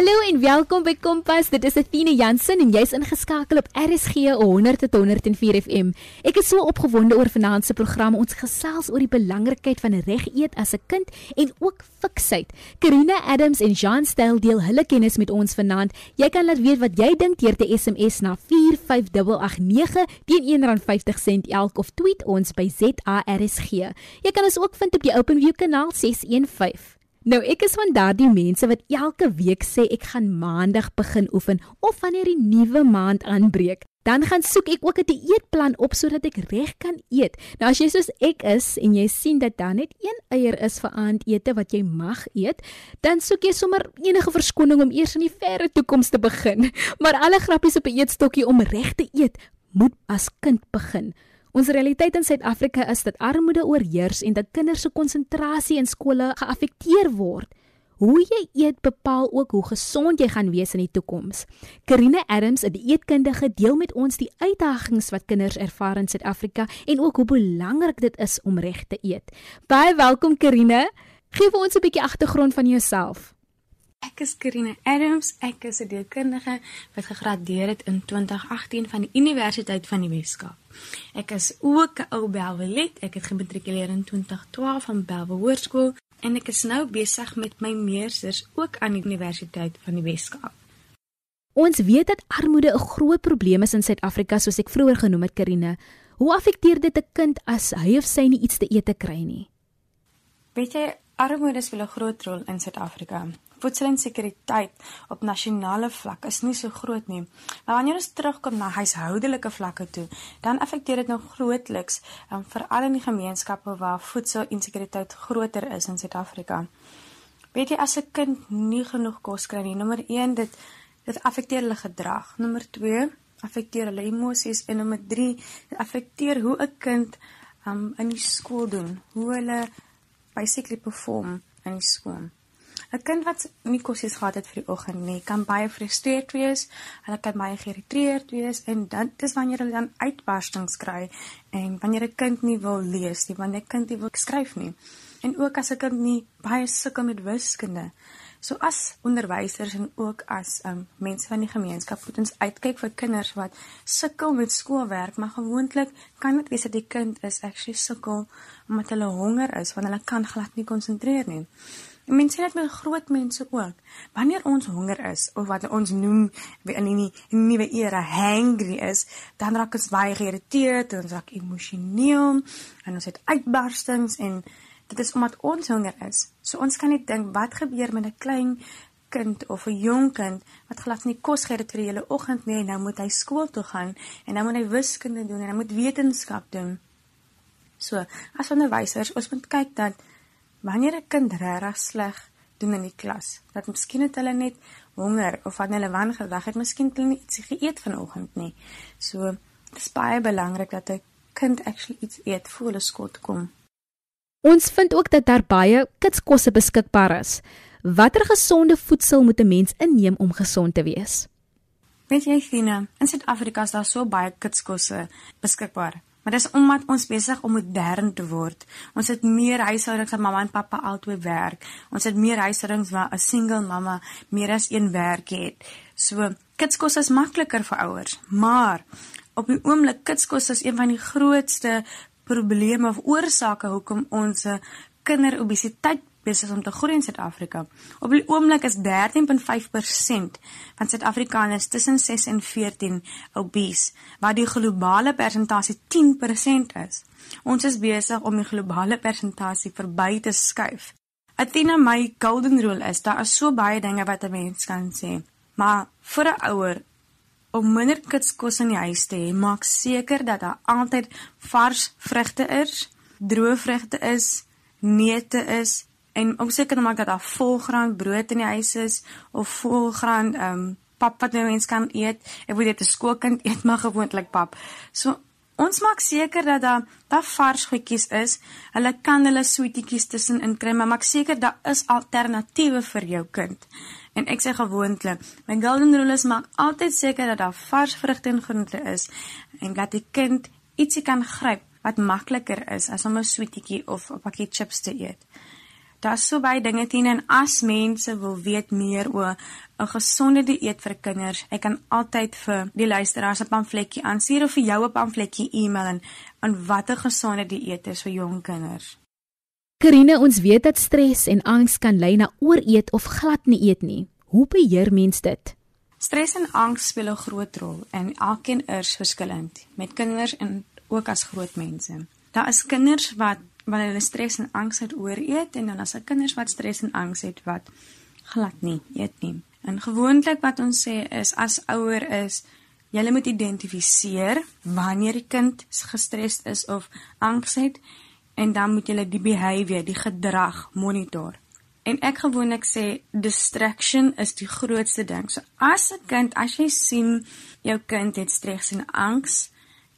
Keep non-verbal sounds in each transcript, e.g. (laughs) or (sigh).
Hallo en welkom by Kompas. Dit is Athena Jansen en jy's ingeskakel op RSG 100 tot 104 FM. Ek is so opgewonde oor vanaand se program. Ons gesels oor die belangrikheid van reg eet as 'n kind en ook fiksheid. Karina Adams en Jean Stel deel hulle kennis met ons vanaand. Jy kan laat weet wat jy dink deur te SMS na 45889 teen R1.50 elk of tweet ons by ZARSG. Jy kan ons ook vind op die OpenView kanaal 615. Nou ek is van daardie mense wat elke week sê ek gaan maandag begin oefen of wanneer die nuwe maand aanbreek, dan gaan soek ek ook 'n dieetplan op sodat ek reg kan eet. Nou as jy soos ek is en jy sien dat daar net een eier is vir aandete wat jy mag eet, dan soek jy sommer enige verskoning om eers in die verre toekoms te begin. (laughs) Maar alle grappies op 'n eetstokkie om reg te eet, moet as kind begin. Ons realiteit in Suid-Afrika is dat armoede oorheers en dat kinders se konsentrasie in skole geaffekteer word. Hoe jy eet bepaal ook hoe gesond jy gaan wees in die toekoms. Karine Adams, 'n dieetkundige, deel met ons die uitdagings wat kinders ervaar in Suid-Afrika en ook hoe belangrik dit is om reg te eet. Baie welkom Karine. Gee vir ons 'n bietjie agtergrond van jouself. Ek is Karine Adams. Ek is 'n dieetkundige wat gegradueer het in 2018 van die Universiteit van die Weskaap. Ek is ook 'n ou Belwelet. Ek het gematrikuleer in 2012 van Belwe Hoërskool en ek is nou besig met my meesters ook aan die Universiteit van die Weskaap. Ons weet dat armoede 'n groot probleem is in Suid-Afrika soos ek vroeër genoem het Karine. Hoe affekteer dit 'n kind as hy of sy nie iets te eet te kry nie? Weet jy, armoede speel 'n groot rol in Suid-Afrika voedselinsekuriteit op nasionale vlak is nie so groot nie. Maar wanneer ons terugkom na huishoudelike vlakke toe, dan affekteer dit nou grootliks um, veral in die gemeenskappe waar voedselinsekuriteit groter is in Suid-Afrika. Weet jy as 'n kind nie genoeg kos kry nie, nommer 1 dit dit affekteer hulle gedrag. Nommer 2 affekteer hulle emosies en nommer 3 dit affekteer hoe 'n kind um, in die skool doen, hoe hulle basically perform in die skool. 'n kind wat nie kosies gehad het vir die oggend nie, kan baie gefrustreerd wees. Hulle kan baie geïrriteerd wees en dan dis wanneer hulle dan uitbarstings kry en wanneer 'n kind nie wil lees nie, wanneer 'n kind nie wil skryf nie. En ook as 'n kind nie baie sukkel met wiskunde. So as onderwysers en ook as um, mense van die gemeenskap moet ons uitkyk vir kinders wat sukkel met skoolwerk, maar gewoonlik kan dit wees dat die kind is actually sukkel omdat hulle honger is, want hulle kan glad nie konsentreer nie. En mense dit met groot mense ook. Wanneer ons honger is of wat ons noem in die nuwe era hangry is, dan raak ons baie geïrriteerd, ons raak emosioneel en ons het uitbarstings en dit is omdat ons honger is. So ons kan net dink wat gebeur met 'n klein kind of 'n jong kind wat glad nie kos gehad het vir die hele oggend nie en nou moet hy skool toe gaan en nou moet hy wiskunde doen en hy moet wetenskap doen. So, as onderwysers, ons moet kyk dat wanneer 'n kind regtig sleg doen in die klas, dat miskien het hulle net honger of van hulle wangewag het, miskien hulle nie iets geëet vanoggend nie. So, dit is baie belangrik dat 'n kind actually iets eet voor hulle skool kom. Ons vind ook dat daar baie kitskosse beskikbaar is. Watter gesonde voedsel moet 'n mens inneem om gesond te wees? Weet jy, Fina, in Suid-Afrika is daar so baie kitskosse beskikbaar. Maar dis omdat ons besig om modern te word. Ons het meer huishoudings waar mamma en pappa albei werk. Ons het meer huishoudings waar 'n single mamma meer as een werk het. So, kitskos is makliker vir ouers, maar op die oomblik kitskos is een van die grootste probleme of oorsake hoekom ons kinderobesiteit besig om te groei in Suid-Afrika. Op die oomblik is 13.5% van Suid-Afrikaners tussen 6 en 14 obese, wat die globale persentasie 10% is. Ons is besig om die globale persentasie verby te skuif. Athena my golden rule is daar is so baie dinge wat 'n mens kan sê, maar vir 'n ouer om minder kitskos in die huis te hê, maak seker dat daar altyd vars vrugte is, droë vrugte is, neute is en om seker te maak dat daar volgraan brood in die huis is of volgraan ehm um, pap wat nou mens kan eet. Ek weet dit 'n skoolkind (laughs) eet maar gewoonlik pap. So ons maak seker dat daar daar vars goedjies is. Hulle kan hulle sweetjies tussenin kry, maar maak seker daar is alternatiewe vir jou kind. En ek sê gewoonlik, my golden rule is maak altyd seker dat daar vars vrugte en groente is en dat die kind ietsie kan gryp wat makliker is as om 'n sweetjie of 'n pakkie chips te eet. Daar's so baie dinge teen en as mense wil weet meer oor 'n gesonde dieet vir kinders, ek kan altyd vir die luisteraars 'n pamfletjie aanstuur of vir jou 'n pamfletjie e-mail en aan watter gesonde dieet is vir jong kinders. Karine, ons weet dat stres en angs kan lei na ooreet of glad nie eet nie. Hoe beheer mens dit? Stres en angs speel 'n groot rol en elkeen is verskillend, met kinders en ook as groot mense. Daar is kinders wat wanneer hulle stres en angs het ooreet en dan as 'n kinders wat stres en angs het wat glad nie eet nie. En gewoonlik wat ons sê is as ouer is jy moet identifiseer wanneer die kind gestres is of angs het en dan moet jy die behavior, die gedrag monitor. En ek gewoonlik sê distraction is die grootste ding. So as 'n kind, as jy sien jou kind het stres en angs,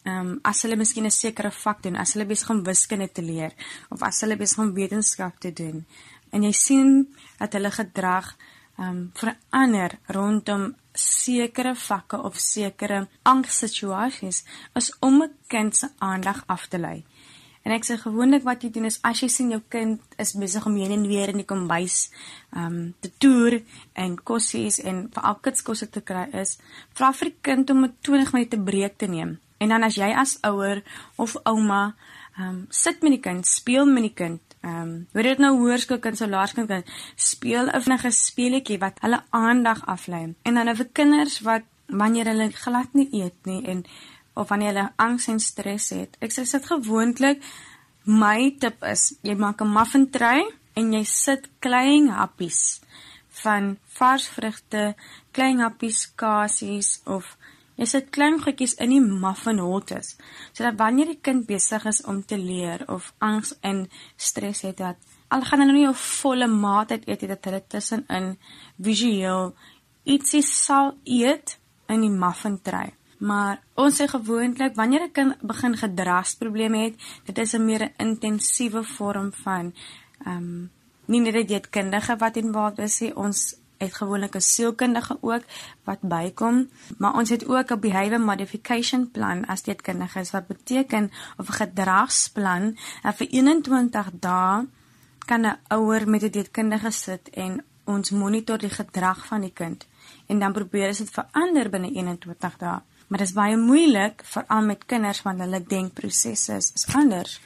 ehm um, as hulle miskien 'n sekere vak doen, as hulle besig om wiskunde te leer of as hulle besig om wetenskap te doen en jy sien dat hulle gedrag ehm um, verander rondom sekere vakke of sekere angssituasies is om 'n kind se aandag af te lei. En ek sê gewoonlik wat jy doen is as jy sien jou kind is besig om heen en weer in die kombuis ehm um, te toer en kossies en vir al kitskosse te kry is, vra vir die kind om 'n 20 minute breek te neem En dan as jy as ouer of ouma, ehm um, sit met die kind, speel met die kind. Ehm um, weet dit nou hoërskoolkind so laerskoolkind kan speel 'n vinnige speletjie wat hulle aandag aflei. En dan vir kinders wat wanneer hulle glad nie eet nie en of wanneer hulle angs en stres het. Ek sê dit gewoonlik my tip is jy maak 'n muffin tray en jy sit klein happies van vars vrugte, klein happies kasies of Jy sit klein goedjies in die muffin hotes sodat wanneer die kind besig is om te leer of angs en stres het dat al gaan hulle nie 'n volle maaltyd eet dat hulle tussenin visueel ietsie sal eet in die muffin tray. Maar ons sê gewoonlik wanneer 'n kind begin gedragsprobleme het, dit is 'n meer intensiewe vorm van um, nie net dit dit kindige wat involved is, ons het gewoonlik 'n sielkundige ook wat bykom, maar ons het ook 'n behavior modification plan as dit kundige is wat beteken of 'n gedragsplan en vir 21 dae kan 'n ouer met 'n dietkundige sit en ons monitor die gedrag van die kind en dan probeer ons dit verander binne 21 dae. Maar dit is baie moeilik veral met kinders want hulle denkprosesse is, anders.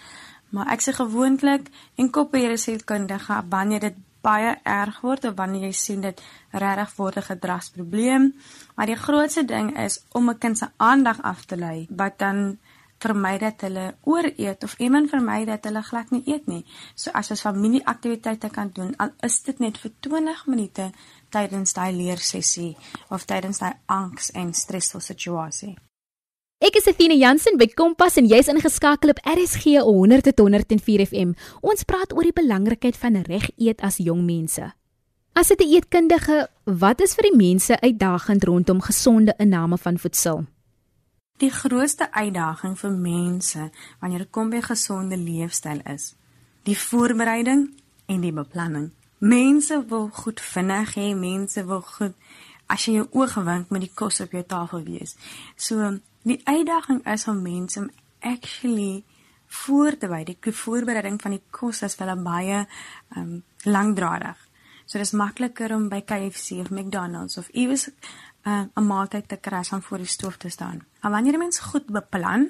Maar ek sê gewoonlik en kopieer sielkundige wanneer dit baie erg word of wanneer jy sien dit regtig word 'n gedragsprobleem. Maar die grootste ding is om 'n kind se aandag af te lei wat dan vermy dat hulle ooreet of iemand vermy dat hulle glad nie eet nie. So as ons familieaktiwiteite kan doen, al is dit net vir 20 minute tydens daai leersessie of tydens daai angs en stresvolle situasie. Ek is Athena Jansen by Kompas en jy's ingeskakel op RSG 100.104 FM. Ons praat oor die belangrikheid van reg eet as jong mense. As 'n eetkundige, wat is vir die mense uitdagend rondom gesonde inname van voedsel? Die grootste uitdaging vir mense wanneer dit kom by gesonde leefstyl is die voorbereiding en die beplanning. Mense wil goed vinnig hê, mense wil goed as jy jou oë gewink met die kos op jou tafel wees. So Die uitdaging is om mense om actually voor te wy. Die voorbereiding van die kos is wel baie um lankdradig. So dis makliker om by KFC of McDonald's of iewers 'n uh, maaltyd te kry om voor die stoof te staan. Maar wanneer jy mens goed beplan,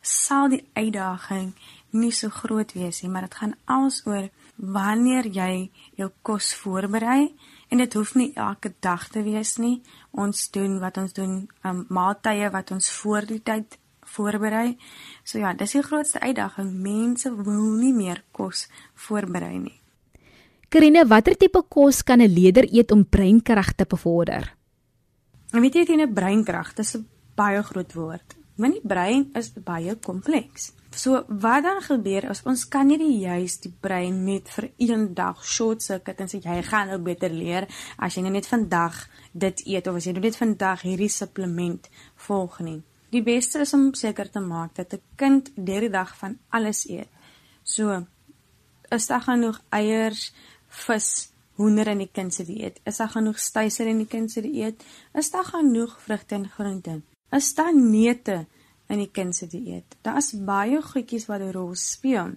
sal die uitdaging nie so groot wees nie, maar dit gaan alles oor wanneer jy jou kos voorberei en dit hoef nie elke dag te wees nie. Ons doen wat ons doen, um, maaltye wat ons voor die tyd voorberei. So ja, dis die grootste uitdaging. Mense wil nie meer kos voorberei nie. Karine, watter tipe kos kan 'n leier eet om breinkrag te bevorder? Ek weet jy het 'n breinkrag, dis 'n baie groot woord. Want die brein is baie kompleks. So wat dan gebeur as ons kan nie die juis die brein net vir een dag short circuit en sê jy gaan nou beter leer as jy net vandag dit eet of as jy net vandag hierdie supplement volg nie. Die beste is om seker te maak dat 'n kind deur die dag van alles eet. So is daar genoeg eiers, vis, hoender in die kind se dieet? Is daar genoeg styser in die kind se dieet? Is daar genoeg vrugte en groente? Is daar neute in die kind se dieet. Daar's baie goedjies wat 'n rol speel.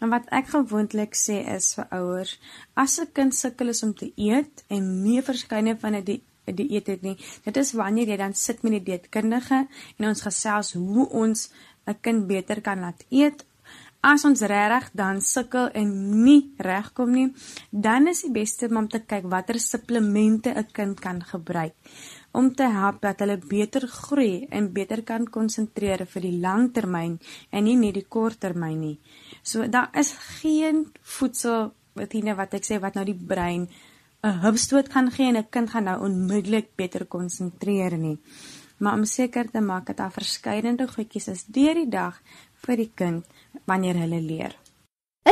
En wat ek gewoonlik sê is vir ouers, as 'n kind sukkel is om te eet en nie verskeie van die dieet het nie, dit is wanneer jy dan sit met die dieetkundige en ons gesels hoe ons 'n kind beter kan laat eet. As ons regtig dan sukkel en nie regkom nie, dan is die beste om te kyk watter supplemente 'n kind kan gebruik om te help dat hulle beter groei en beter kan konsentreer vir die langtermyn en nie net die korttermyn nie. So daar is geen voedsel wat hier wat ek sê wat nou die brein 'n hupstoot kan gee en 'n kind gaan nou onmiddellik beter konsentreer nie. Maar om seker te maak dat daar verskeidenheid goedjies is deur die dag vir die kind wanneer hulle leer.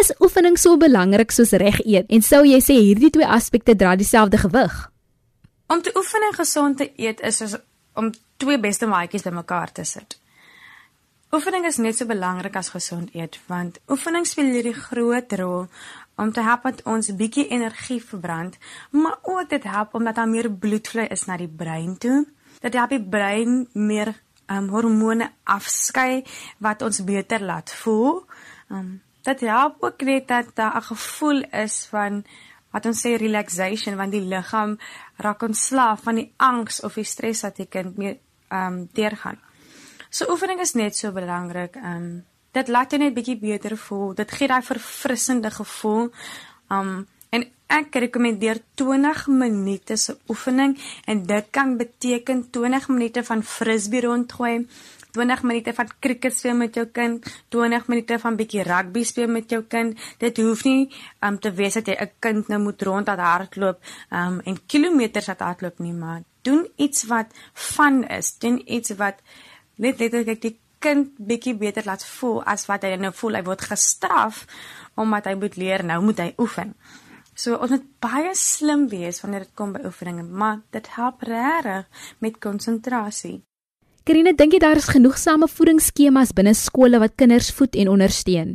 Is oefening so belangrik soos reg eet en sou jy sê hierdie twee aspekte dra dieselfde gewig? Om te oefen en gesond te eet is soos om twee beste maatjies bymekaar te sit. Oefening is net so belangrik as gesond eet want oefening speel hierdie groot rol om te help dat ons bietjie energie verbrand, maar ook dit help omdat daar meer bloedvloei is na die brein toe. Dit help die brein meer um, hormone afskei wat ons beter laat voel. Um, dit help ook net dat daar 'n gevoel is van wat ons sê relaxation want die liggaam raak ontslaaf van die angs of die stres wat die kind mee um, deurgaan. So oefening is net so belangrik. Um dit laat jou net bietjie beter voel. Dit gee daai verfrissende gevoel. Um en ek rekommendeer 20 minute se oefening en dit kan beteken 20 minute van frisbee rondgooi, 20 minute van cricket speel met jou kind, 20 minute van bietjie rugby speel met jou kind. Dit hoef nie um te wees dat jy 'n kind nou moet rond dat hardloop um en kilometers wat hardloop nie, maar doen iets wat fun is, doen iets wat net letterlik die kind bietjie beter laat voel as wat hy nou voel hy word gestraf omdat hy moet leer nou moet hy oefen. So ons moet baie slim wees wanneer dit kom by oefeninge, maar dit help regtig met konsentrasie. Karine, dink jy daar is genoegsame voedingsskemas binne skole wat kinders voed en ondersteun?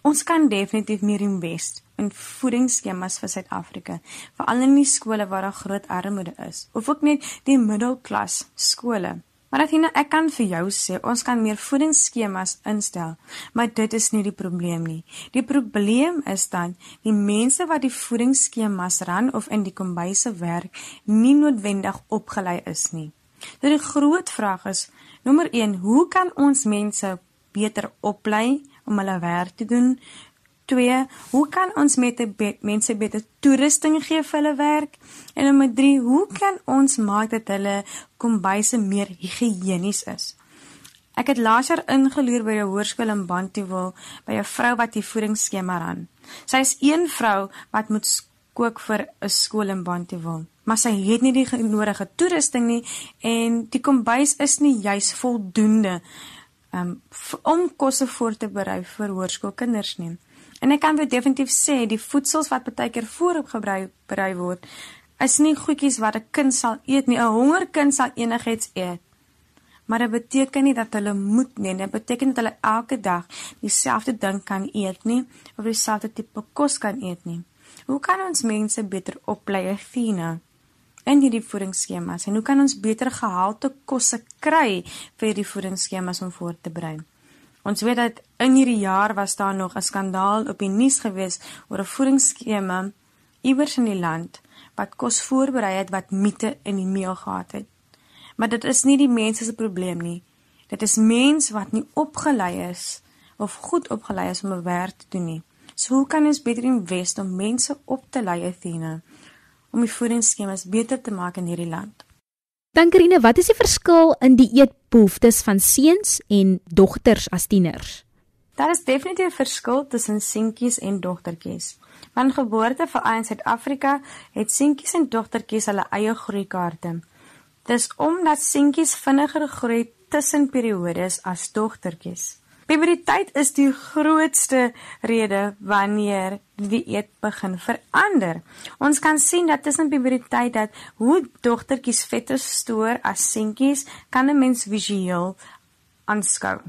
Ons kan definitief meer invest in voedingsskemas vir Suid-Afrika, veral in die skole waar daar groot armoede is, of ook net die middelklas skole. Maar Athena, ek kan vir jou sê, ons kan meer voedingsskemas instel, maar dit is nie die probleem nie. Die probleem is dan die mense wat die voedingsskemas ran of in die kombuise werk, nie noodwendig opgelei is nie. Nou die groot vraag is, nommer 1, hoe kan ons mense beter oplei om hulle werk te doen? 2. Hoe kan ons met be mense beter toerusting gee vir hulle werk? En nommer 3. Hoe kan ons maak dat hulle kombuise meer higiënies is? Ek het laas jaar ingeloer by 'n hoërskool in Bantuwil by 'n vrou wat die voedingsskema ran. Sy is een vrou wat moet kook vir 'n skool in Bantuwil, maar sy het nie die nodige toerusting nie en die kombuis is nie juis voldoende um, om kosse voor te berei vir hoërskoolkinders nie. En ek kan vir definitief sê die voedsels wat baie keer voorop gebruik berei word is nie goedjies wat 'n kind sal eet nie. 'n Honger kind sal enigiets eet. Maar dit beteken nie dat hulle moet nie. Dit beteken dat hulle elke dag dieselfde ding kan eet nie of dieselfde tipe kos kan eet nie. Hoe kan ons mense beter oplei Athena in hierdie voedingsskemas en hoe kan ons beter gehalte kosse kry vir hierdie voedingsskemas om voor te berei? Ons weet dat in hierdie jaar was daar nog 'n skandaal op die nuus gewees oor 'n voedingsskema iewers in die land wat kos voorberei het wat miete in die meel gehad het. Maar dit is nie die mense se probleem nie. Dit is mense wat nie opgelei is of goed opgelei is om 'n werk te doen nie. So hoe kan ons beter invest om mense op te lei Athena om die voedingsskemas beter te maak in hierdie land? Dankerine, wat is die verskil in die eetbehoeftes van seuns en dogters as tieners? Daar is definitief 'n verskil tussen seentjies en dogtertjies. Van geboorte veral in Suid-Afrika het seentjies en dogtertjies hulle eie groeikaarte. Dis omdat seentjies vinniger groei tussen periodes as dogtertjies. Puberteit is die grootste rede wanneer die eet begin verander. Ons kan sien dat tussen puberteit dat hoe dogtertjies vette stoor as seentjies kan 'n mens visueel aanskou.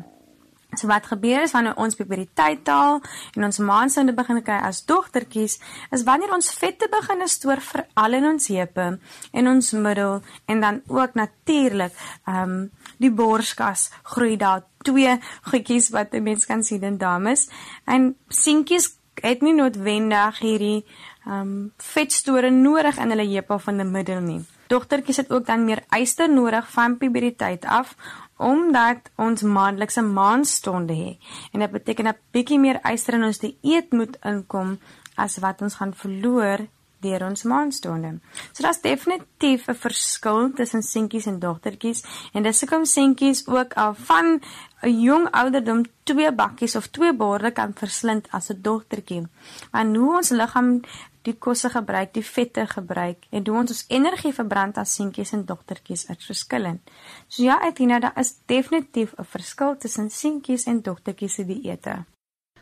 So wat gebeur is wanneer ons puberteit taal en ons maansinde begin kry as dogtertjies, is wanneer ons vette begin stoor vir al in ons heupe en ons middel en dan ook natuurlik ehm um, die borskas groei daar twee goedjies wat 'n mens kan sien in dames. En seentjies het nie noodwendig hierdie ehm um, vetstore nodig in hulle heupe van die middel nie. Dogtertjies het ook dan meer yster nodig van puberteit af omdat ons maandelikse maanstonde het. En dit beteken 'n bietjie meer yster in ons dieet moet inkom as wat ons gaan verloor deur ons maanstonde. So daar's definitief 'n verskil tussen seentjies en dogtertjies en dis hoekom seentjies ook al van 'n jong ouderdom twee bakkies of twee borde kan verslind as 'n dogtertjie. Want hoe ons liggaam die kosse gebruik, die vette gebruik en hoe ons ons energie verbrand as seentjies en dogtertjies is verskillend. So ja, Etina, daar is definitief 'n verskil tussen seentjies en dogtertjies se dieete.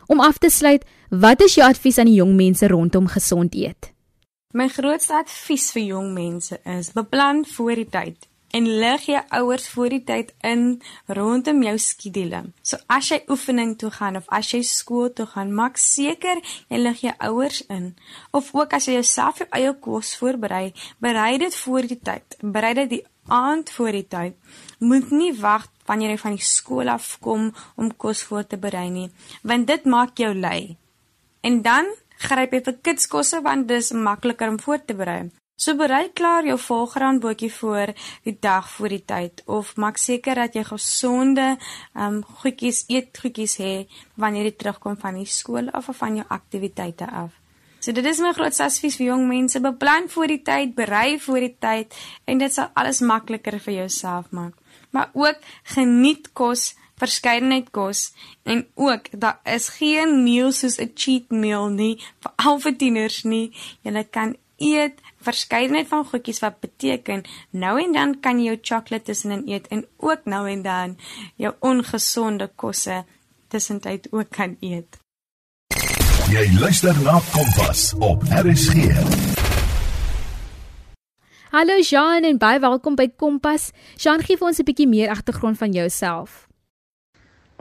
Om af te sluit, wat is jou advies aan die jong mense rondom gesond eet? My grootste advies vir jong mense is: beplan voor die tyd en lig jou ouers voor die tyd in rondom jou skedule. So as jy oefening toe gaan of as jy skool toe gaan, maak seker jy lig jou ouers in. Of ook as jy jouself jou eie kos voorberei, berei dit voor die tyd. Berei dit die aand voor die tyd. Moet nie wag wanneer jy van die skool af kom om kos voor te berei nie, want dit maak jou lui. En dan gryp vir kitskosse want dis makliker om voor te berei. So berei klaar jou volgraanbootjie voor die dag voor die tyd of maak seker dat jy gesonde um, goedjies eet goedjies hê wanneer jy terugkom van die skool of van jou aktiwiteite af. So dit is my grootste advies vir jong mense, beplan voor die tyd, berei voor die tyd en dit sal alles makliker vir jouself maak. Maar ook geniet kos verskeidenheid kos en ook daar is geen meal soos 'n cheat meal nie vir al vir tieners nie. Jy kan eet verskeidenheid van goedjies wat beteken nou en dan kan jy jou chocolate tussenin eet en ook nou en dan jou ongesonde kosse tussentyd ook kan eet. Jy luister na Kompas op RSG. Hallo Jean en baie welkom by Kompas. Jean gee vir ons 'n bietjie meer agtergrond van jouself.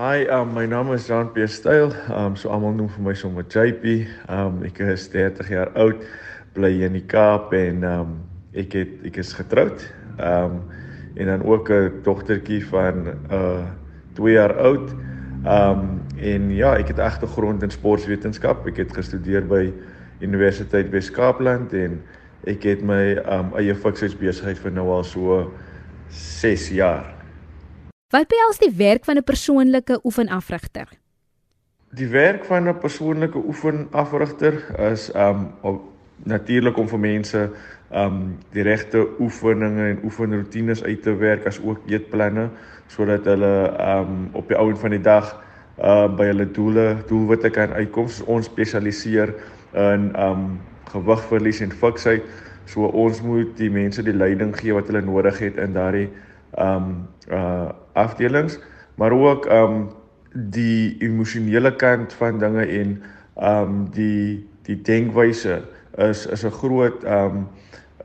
Hi, um, my naam is Jean Pierre Styl. Um so almal noem vir my sommer JP. Um ek is 30 jaar oud, bly in die Kaap en um ek het ek is getroud. Um en dan ook 'n dogtertjie van uh 2 jaar oud. Um en ja, ek het agtergrond in sportwetenskap. Ek het gestudeer by Universiteit Wes-Kaapland en ek het my um eie fikshuisbesigheid vir nou al so 6 jaar. Wat behels die werk van 'n persoonlike oefenafrigter? Die werk van 'n persoonlike oefenafrigter is um natuurlik om vir mense um die regte oefeninge en oefenroetines uit te werk as ook eetplanne sodat hulle um op die ouend van die dag uh by hulle doele doelwitte kan uitkom. Ons spesialiseer in um gewigverlies en fiksheid. So ons moet die mense die leiding gee wat hulle nodig het in daardie um uh afdelings, maar ook um die emosionele kant van dinge en um die die denkwyse is is 'n groot um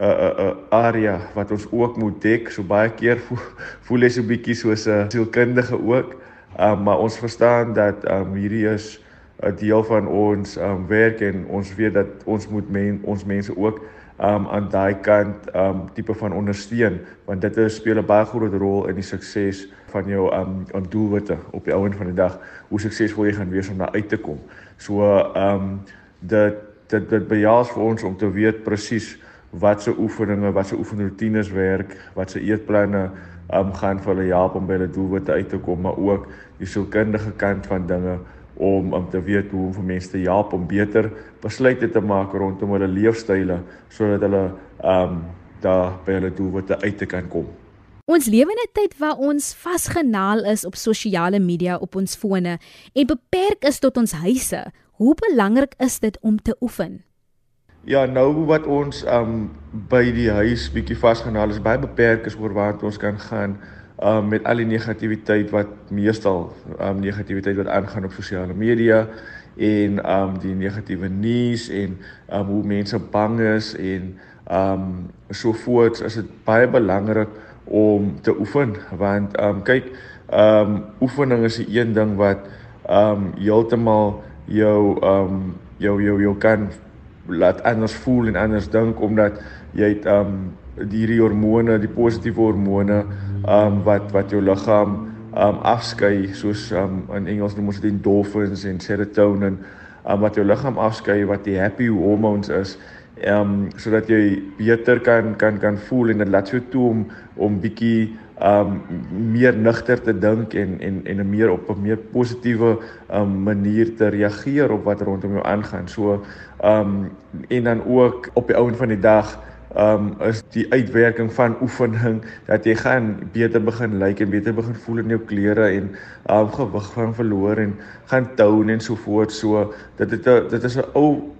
'n 'n 'n area wat ons ook moet dek. So baie keer voel, (laughs) voel jy so bietjie soos 'n sielkundige ook. Um maar ons verstaan dat um hierdie is 'n deel van ons um werk en ons weet dat ons moet men, ons mense ook um aan daai kant um tipe van ondersteun want dit speel 'n baie groot rol in die sukses van jou um aan doelwitte op die ouend van die dag hoe suksesvol jy gaan wees om daar uit te kom. So um dit dit dit behels vir ons om te weet presies wat se oefeninge, wat se oefenroetines werk, wat se eetplanne um gaan vir hulle help om by hulle doelwitte uit te kom, maar ook die sielkundige kant van dinge om om te weet hoe om vir mense te help om beter besluite te maak rondom hulle leefstyle sodat hulle ehm um, daar by hulle doelwitte uit te kan kom. Ons lewe in 'n tyd waar ons vasgenaal is op sosiale media op ons fone en beperk is tot ons huise. Hoe belangrik is dit om te oefen? Ja, nou wat ons ehm um, by die huis bietjie vasgenaal is, baie beperk is oor waar ons kan gaan um, met al die negativiteit wat meestal um, negativiteit wat aangaan op sosiale media en um die negatiewe nuus en um hoe mense bang is en um so voort is dit baie belangrik om te oefen want um kyk um oefening is 'n een ding wat um heeltemal jou um jou jou jou kan laat anders voel en anders dink omdat jy het um hierdie hormone, die positiewe hormone, um wat wat jou liggaam um afskei soos um in Engels noem ons dit endorphins en serotonin um, wat jou liggaam afskei wat die happy hormones is ehm um, sodat jy beter kan kan kan voel en dit laat jou toe om om bietjie ehm um, meer nugter te dink en en en 'n meer op 'n meer positiewe ehm um, manier te reageer op wat rondom jou aangaan. So ehm um, en dan ook op die ouen van die dag um is die uitwerking van oefening dat jy gaan beter begin lyk en beter begin voel in jou klere en um gewig gaan verloor en gaan tone en so voort. So dit het a, dit is 'n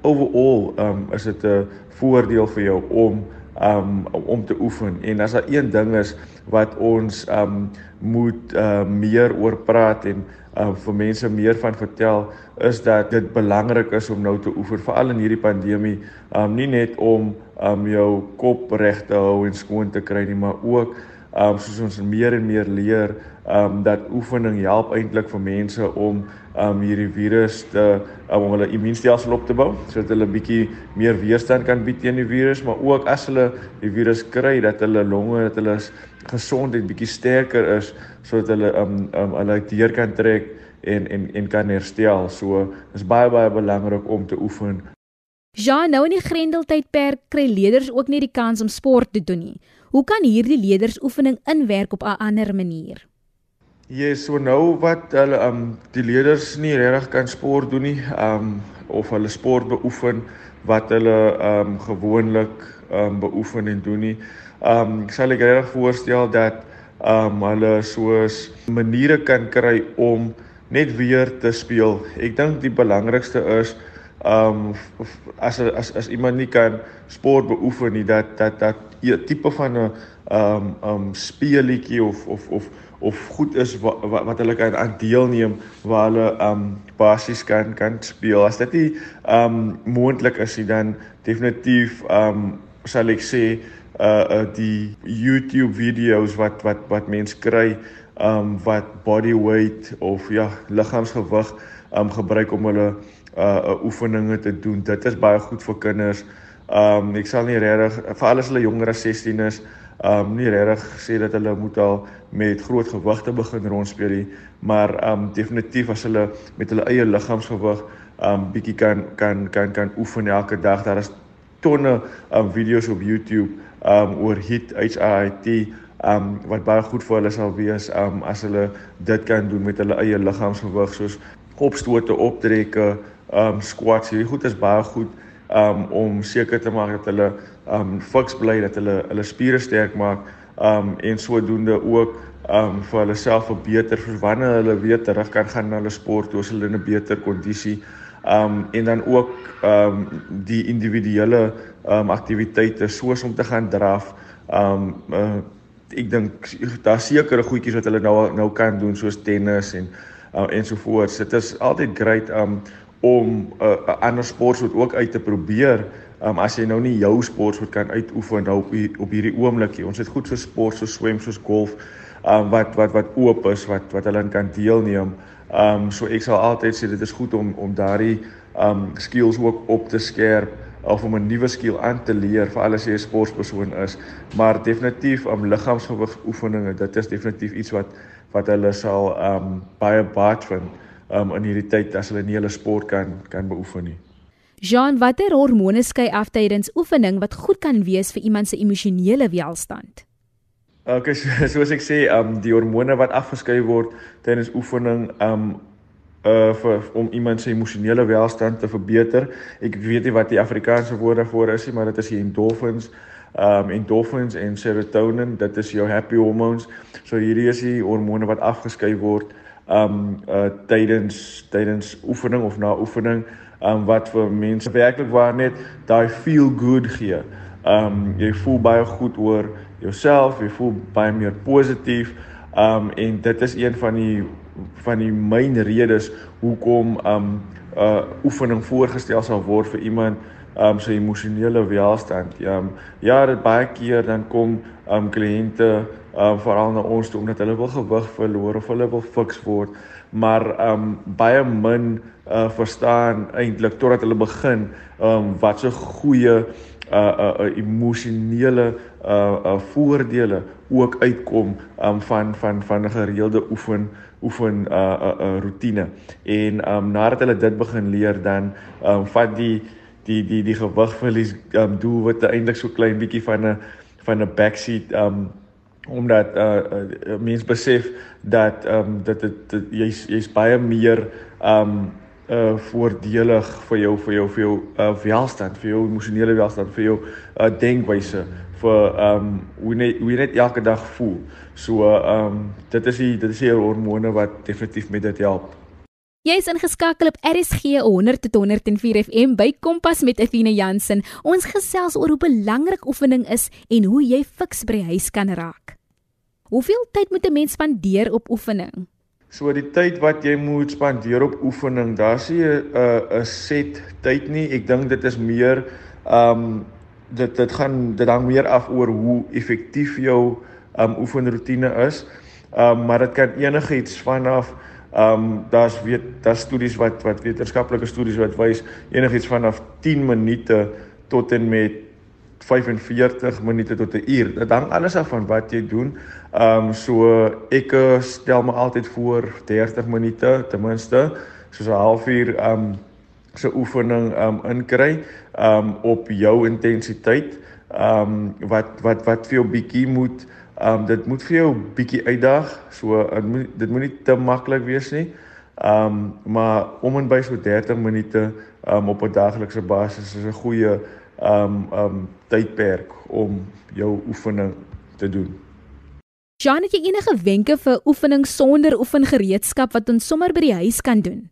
overall um is dit 'n voordeel vir jou om um om te oefen. En as daar een ding is wat ons um moet uh meer oor praat en uh vir mense meer van vertel is dat dit belangrik is om nou te oefen veral in hierdie pandemie um nie net om um jou kop reg te hou en skoon te kry nie, maar ook um soos ons meer en meer leer um dat oefening help eintlik vir mense om um hierdie virus te um, om hulle immuunstelsel op te bou sodat hulle bietjie meer weerstand kan bied teen die virus, maar ook as hulle die virus kry dat hulle longe, dat hulle gesondheid bietjie sterker is sodat hulle um um hulle deur kan trek en en en kan herstel. So is baie baie belangrik om te oefen Ja, nou in die Grendeltydperk kry leerders ook nie die kans om sport te doen nie. Hoe kan hierdie leerders oefening inwerk op 'n ander manier? Ja, yes, so nou wat hulle um die leerders nie regtig kan sport doen nie, um of hulle sport beoefen wat hulle um gewoonlik um beoefen en doen nie. Um sal ek regtig voorstel dat um hulle soos maniere kan kry om net weer te speel. Ek dink die belangrikste is um as as as iemand nie kan sport beoefen nie dat dat dat 'n tipe van 'n um um speelietjie of of of of goed is wat wat hulle kan aan deelneem waar hulle um basies kan kan speel. As dit nie um moontlik is nie dan definitief um sal ek sê uh, uh die YouTube video's wat wat wat mense kry um wat body weight of ja liggaamsgewig um gebruik om hulle uh, uh oefeninge te doen. Dit is baie goed vir kinders. Um ek sal nie regtig vir alles hulle jonger as 16 is, um nie regtig sê dat hulle moet al met groot gewigte begin rondspeel nie, maar um definitief as hulle met hulle eie liggaamsgewig um bietjie kan kan kan kan oefen elke dag. Daar is tonne um video's op YouTube um oor HIIT, HIIT um wat baie goed vir hulle sal wees um as hulle dit kan doen met hulle eie liggaamsgewig soos opstote, optrekke, um squats. Hierdie goed is baie goed um om seker te maak dat hulle um fiks bly, dat hulle hulle spiere sterk maak um en sodoende ook um vir hulle self verbeter vir wanneer hulle weer terug kan gaan na hulle sport, toe hulle in 'n beter kondisie um en dan ook um die individuele um aktiwiteite soos om te gaan draf um uh, ek dink daar sekerre goedjies wat hulle nou nou kan doen soos tennis en uh, ensovoorts. Dit is altyd great um om 'n uh, ander sportsoort ook uit te probeer. Um as jy nou nie jou sportsoort kan uitoefen nou op op hierdie oomblikie. Ons het goed so sport so swem soos golf um wat wat wat oop is wat wat hulle kan deelneem. Um so ek sal altyd sê dit is goed om om daardie um skills ook op te skerp of om 'n nuwe skill aan te leer vir alles jy 'n sportpersoon is. Maar definitief om um, liggaamsgewig oefeninge, dit is definitief iets wat wat hulle sal um baie baat vind um, in hierdie tyd as hulle nie hulle sport kan kan beoefen nie. Jean, watter hormone skei af tydens oefening wat goed kan wees vir iemand se emosionele welstand? Okay, so, (laughs) soos ek sê, um die hormone wat afgeskei word tydens oefening um uh vir om iemand se emosionele welstand te verbeter. Ek weet nie wat die Afrikaanse woord daarvoor is nie, maar dit is die endorphins um endorphins en serotonin, dit is jou happy hormones. So hierdie is die hormone wat afgeskei word um uh tydens tydens oefening of na oefening um wat vir mense werklik waar net daai feel good gee. Um jy voel baie goed oor jouself, jy voel baie meer positief. Um en dit is een van die van die myn redes hoekom um uh oefening voorgestel sal word vir iemand um sy emosionele welstand. Um, ja, dit baie keer dan kom um kliënte um veral na ons toe omdat hulle wil gewig verloor of hulle wil fiks word. maar um baie min uh verstaan eintlik totdat hulle begin um wat so goeie uh uh, uh emosionele uh uh voordele ook uitkom um van van van 'n gereelde oefen oefen uh uh, uh rotine. En um nadat hulle dit begin leer dan um vat die die die die gewigverlies um doel wat eintlik so klein bietjie van 'n van 'n backseat um omdat uh, uh mense besef dat um dit dit jy's jy's baie meer um uh voordelig vir jou vir jou vir jou uh welstand, vir jou emosionele welstand, vir jou uh denkwyse, vir um hoe net hoe net elke dag voel. So um dit is die dit is die hormone wat definitief met dit help. Jy is ingeskakel op RSG 100 tot 104 FM by Kompas met Athena Jansen. Ons gesels oor hoe belangrik oefening is en hoe jy fiks by huis kan raak. Hoeveel tyd moet 'n mens spandeer op oefening? So die tyd wat jy moet spandeer op oefening, daar's nie 'n 'n set tyd nie. Ek dink dit is meer ehm um, dit dit gaan dit hang meer af oor hoe effektief jou um, oefenroetine is. Um, maar dit kan enigiets vanaf um, daar's weet daar's studies wat wat wetenskaplike studies wat wys enigiets vanaf 10 minute tot en met 45 minute tot 'n uur. Dit hang alles af van wat jy doen. Um, so ek eh, stel my altyd voor 30 minute ten minste, soos 'n halfuur um, se oefening um, inkry um, op jou intensiteit. Um, wat wat wat vir jou bietjie moet um, dit moet vir jou bietjie uitdag. So dit moet dit moet nie te maklik wees nie. Um, maar om en by so 30 minute um, op 'n daaglikse basis is 'n goeie um um tydperk om jou oefening te doen. Jan, het jy enige wenke vir oefening sonder oefengereedskap wat ons sommer by die huis kan doen?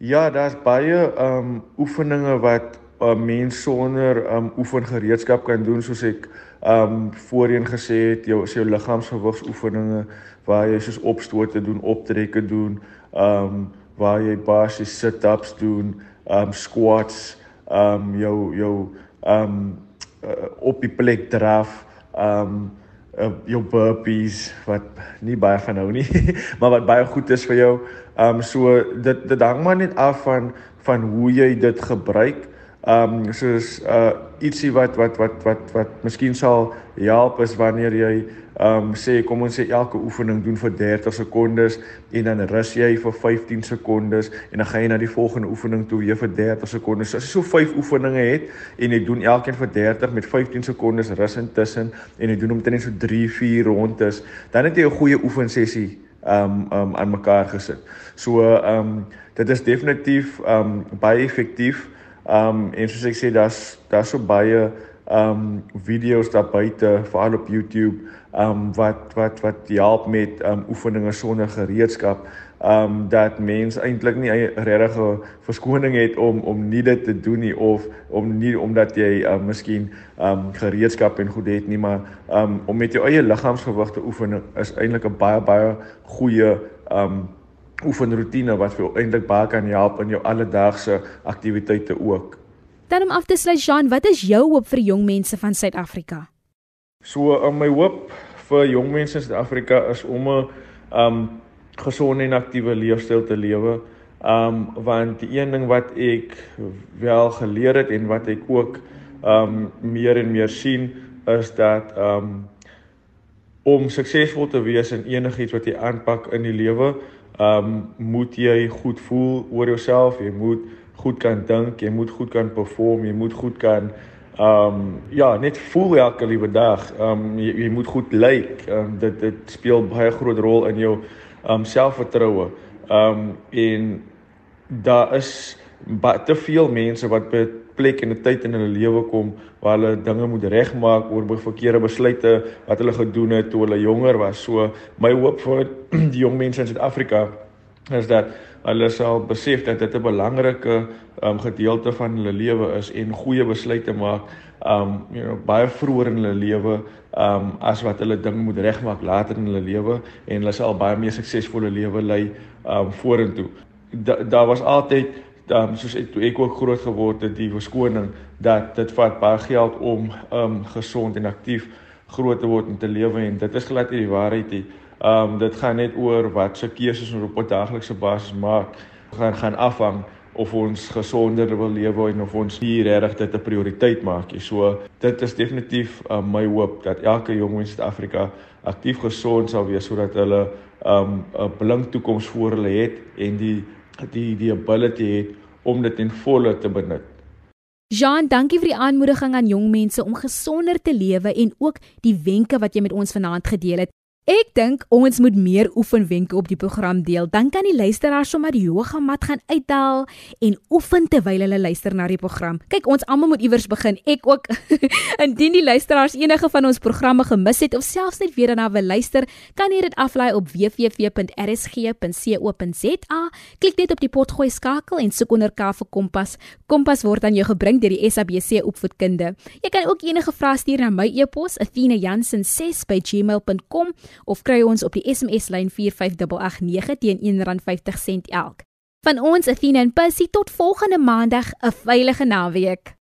Ja, daar's baie um oefeninge wat 'n uh, mens sonder um oefengereedskap kan doen soos ek um voorheen gesê het, jou jou liggaamsgewigsoefeninge waar jy soos opstote doen, optrekke doen, um waar jy basies sit-ups doen, um squats, um jou jou um uh, op die plek draf um uh, jou burpees wat nie baie van nou nie (laughs) maar wat baie goed is vir jou. Um so dit dit hang maar net af van van hoe jy dit gebruik um soos uh ietsie wat wat wat wat wat miskien sal help is wanneer jy um sê kom ons sê elke oefening doen vir 30 sekondes en dan rus jy vir 15 sekondes en dan gaan jy na die volgende oefening toe weer vir 30 sekondes. As jy so 5 oefeninge het en jy doen elkeen vir 30 met 15 sekondes rus intussen en jy doen omtrent so 3, 4 rondes, dan het jy 'n goeie oefensessie um um aan mekaar gesit. So um dit is definitief um baie effektief. Um en soos ek sê daar's daar's so baie um video's daar buite veral op YouTube um wat wat wat help met um oefeninge sonder gereedskap um dat mens eintlik nie 'n verskoning het om om nie dit te doen nie of om nie omdat jy um miskien um gereedskap en goed het nie maar um om met jou eie liggaamsgewig te oefen is eintlik 'n baie baie goeie um oefenroetine wat vir jou eintlik baie kan help in jou alledaagse aktiwiteite ook. Dan om af te sluit Jean, wat is jou hoop vir jong mense van Suid-Afrika? So, um, my hoop vir jong mense in Suid-Afrika is om 'n um gesonde en aktiewe leefstyl te lewe. Um want die een ding wat ek wel geleer het en wat ek ook um meer en meer sien is dat um om suksesvol te wees in enigiets wat jy aanpak in die lewe, um moet jy goed voel oor jouself, jy moet goed kan dink, jy moet goed kan perform, jy moet goed kan ehm um, ja, net voel elke liewe dag. Ehm um, jy, jy moet goed lyk. Ehm um, dit dit speel baie groot rol in jou ehm um, selfvertroue. Ehm um, en daar is te veel mense wat plek en 'n tyd in hulle lewe kom waar hulle dinge moet regmaak oor verkeerde besluite wat hulle gedoen het toe hulle jonger was. So my hoop vir (clears throat) die jong mense in Suid-Afrika is dat hulle sal besef dat dit 'n belangrike um, gedeelte van hulle lewe is en goeie besluite maak um you know baie vroeër in hulle lewe um as wat hulle dinge moet regmaak later in hulle lewe en hulle sal baie meer suksesvolle lewe lei um vorentoe. Daar da was altyd um soos ek ek ook groot geword het die verskoning dat dit vat baie geld om um gesond en aktief groot te word en te lewe en dit is glad nie die waarheid nie. Um, dit gaan net oor wat se keuses ons op 'n daaglikse basis maak. gaan gaan afhang of ons gesonder wil lewe en of ons hier regtig dit 'n prioriteit maak. So dit is definitief uh, my hoop dat elke jong mens in Suid-Afrika aktief gesond sal wees sodat hulle um, 'n um, blink toekoms voor hulle het en die die die ability het om dit in volle te benut. Jean, dankie vir die aanmoediging aan jong mense om gesonder te lewe en ook die wenke wat jy met ons vanaand gedeel het. Ek dink ons moet meer oefenwenke op die program deel. Dan kan die luisteraars sommer die yoga mat gaan uithaal en oefen terwyl hulle luister na die program. Kyk, ons almal moet iewers begin. Ek ook. (laughs) Indien die luisteraars enige van ons programme gemis het of selfs net weer daarna wil luister, kan jy dit aflaai op www.rsg.co.za. Klik net op die potgooi skakel en soek onder K vir Kompas. Kompas word aan jou gebring deur die SABC Opvoedkunde. Jy kan ook enige vrae stuur na my e-pos athena.jansen6@gmail.com of kry ons op die SMS lyn 45889 teen R1.50 elk. Van ons Athena en Pussy tot volgende maandag 'n veilige naweek.